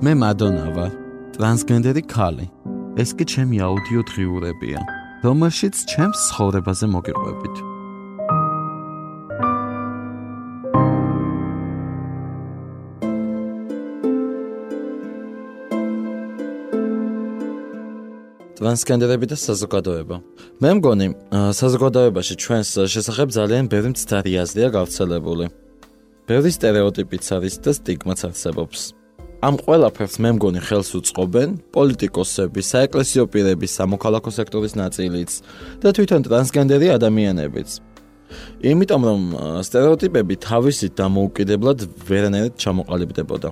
მე მადონა ვარ, ტრანსგენდერი ქალი. ეს კი ჩემი აუდიო დღიურებია, რომელშიც ჩემს ცხოვრებაზე მოგიყვებით. ტრანსგენდერები და საზოგადოება. მე მგონი, საზოგადოებაში ჩვენს შესახებ ძალიან ბევრი მცდარი აზრია გავრცელებული. ბევრი стереოტიპიც არის და სტიგმაც არსებობს. ამ ყველაფერს მე მგონი ხელს უწყობენ პოლიტიკოსები, საეკლესიო პირები, სამოქალაქო სექტორის ნაწილიც და თვითონ ტრანსგენდერი ადამიანებიც. იმიტომ რომ стереოტიპები თავისით დამოუკიდებლად ვერანაირად ჩამოყალიბდებოდა.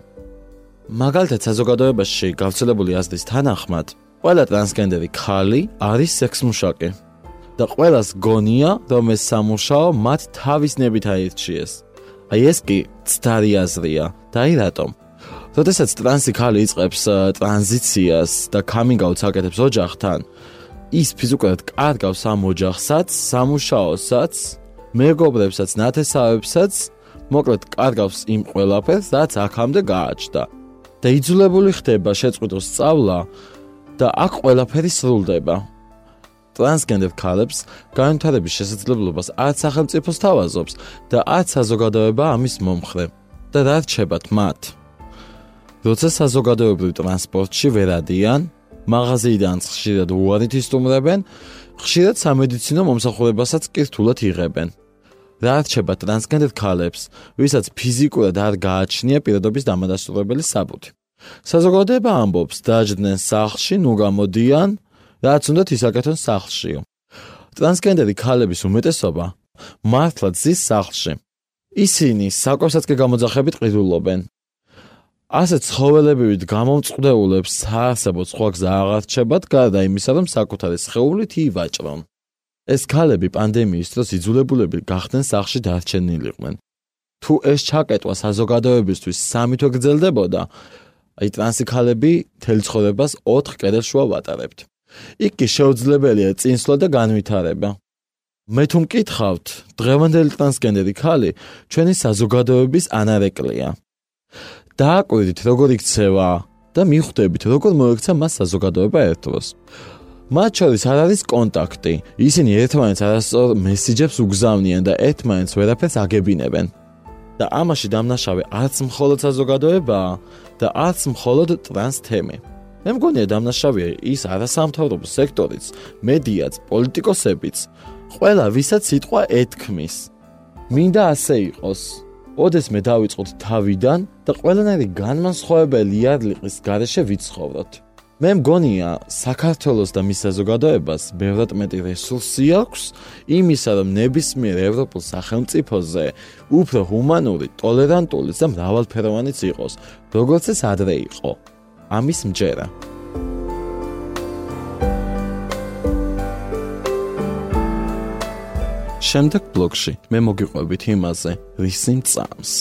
მაგალითად, საზოგადოებაში გავრცელებული აზრის თანახმად, ყველა ტრანსგენდერი ქალი არის სექსმუშაკე და ყველას გონია, რომ ეს სამუშაო მათ თავის ნებით აირჩიეს. აი ეს კი ცდარი აზრია. და აი რატომ? როდესაც ტრანსი ქალი იწყებს ტრანზიციას და coming out-ს აკეთებს ოჯახთან ის ფიზიკურად კარგავს ამ ოჯახსაც სამუშაოსაც მეგობრებსაც ნათესავებსაც მოკლედ კარგავს იმ ყველაფერს რაც აქამდე გააჩნდა. და იძულებული ხდება შეწყვიტოს სწავლა და აქ ყველაფერი სრულდება. ტრანსგენდერ ქალებს განვითარების შესაძლებლობას არც სახელმწიფოს თავაზობს და არც საზოგადოება ამის მომხრე. და რა რჩებათ მათ. როცა საზოგადოებრივ ტრანსპორტში ვერადიან, მაღაზიიდან ხშირად უარით ისტუმრებენ, ხშირად სამედიცინო მომსახურებასაც კი რთულად იღებენ. რა რჩება ტრანსგენდერ ქალებს, ვისაც ფიზიკურად არ გააჩნია პირადობის დამადასტურებელი საბუთი. საზოგადოება ამბობს, დაждდნენ სახლში, ნუ გამოდიან, რაც უნდათ ისაკეთონ სახლშიო. ტრანსგენდერი ქალების უმეტესობა მართლაც ზის სახლში. ისინი საკვებსაც კი გამოძახებით ყიდულობენ. ასე ცხოველებივით გამომწყდეულებს საარსებო სხვა გზა აღარ რჩებათ გარდა იმისა, რომ საკუთარი სხეულით ივაჭრონ. ეს ქალები პანდემიის დროს იძულებულები გახდნენ სახლში დარჩენილიყვნენ. თუ ეს ჩაკეტვა საზოგადოებისთვის სამი თვე გრძელდებოდა, აი ტრანსი ქალები თელ ცხოვრებას 4 კედელშუა ვატარებთ. იქ კი შეუძლებელია წინსვლა და განვითარება. მე თუ მკითხავთ, დღევანდელი ტრანსგენდერი ქალი ჩვენი საზოგადოების ანარეკლია. დააკვირდით, როგორ იქცევა და მიხვდებით, როგორ მოიქცა მას საზოგადოება ერთდროს. მათ შორის არ არის კონტაქტი. ისინი ერთმანეთს არასწორ მესიჯებს უგზავნიან და ერთმანეთს ვერაფერს აგებინებენ. და ამაში დამნაშავე არც მხოლოდ საზოგადოებაა და არც მხოლოდ ტრანს თემი. მე მგონია დამნაშავეა ის არასამთავრობო სექტორიც, მედიაც, პოლიტიკოსებიც, ყველა ვისაც სიტყვა ეთქმის. მინდა ასე იყოს. ოდეს მე დავიწყოთ თავიდან და ყველანაირი განმანსხვავებელი იარლიყის გარეშე ვიცხოვროთ. მე მგონია საქართველოს და მის საზოგადოებას ბევრად მეტი რესურსი აქვს იმისა რომ ნებისმიერ ევროპულ სახელმწიფოზე უფრო ჰუმანური, ტოლერანტული და მრავალფეროვანიც იყოს, როგორც ეს ადრე იყო. ამის მჯერა. შემდეგ ბლოგში მე მოგიყვებით იმაზე, რის იმ წამს.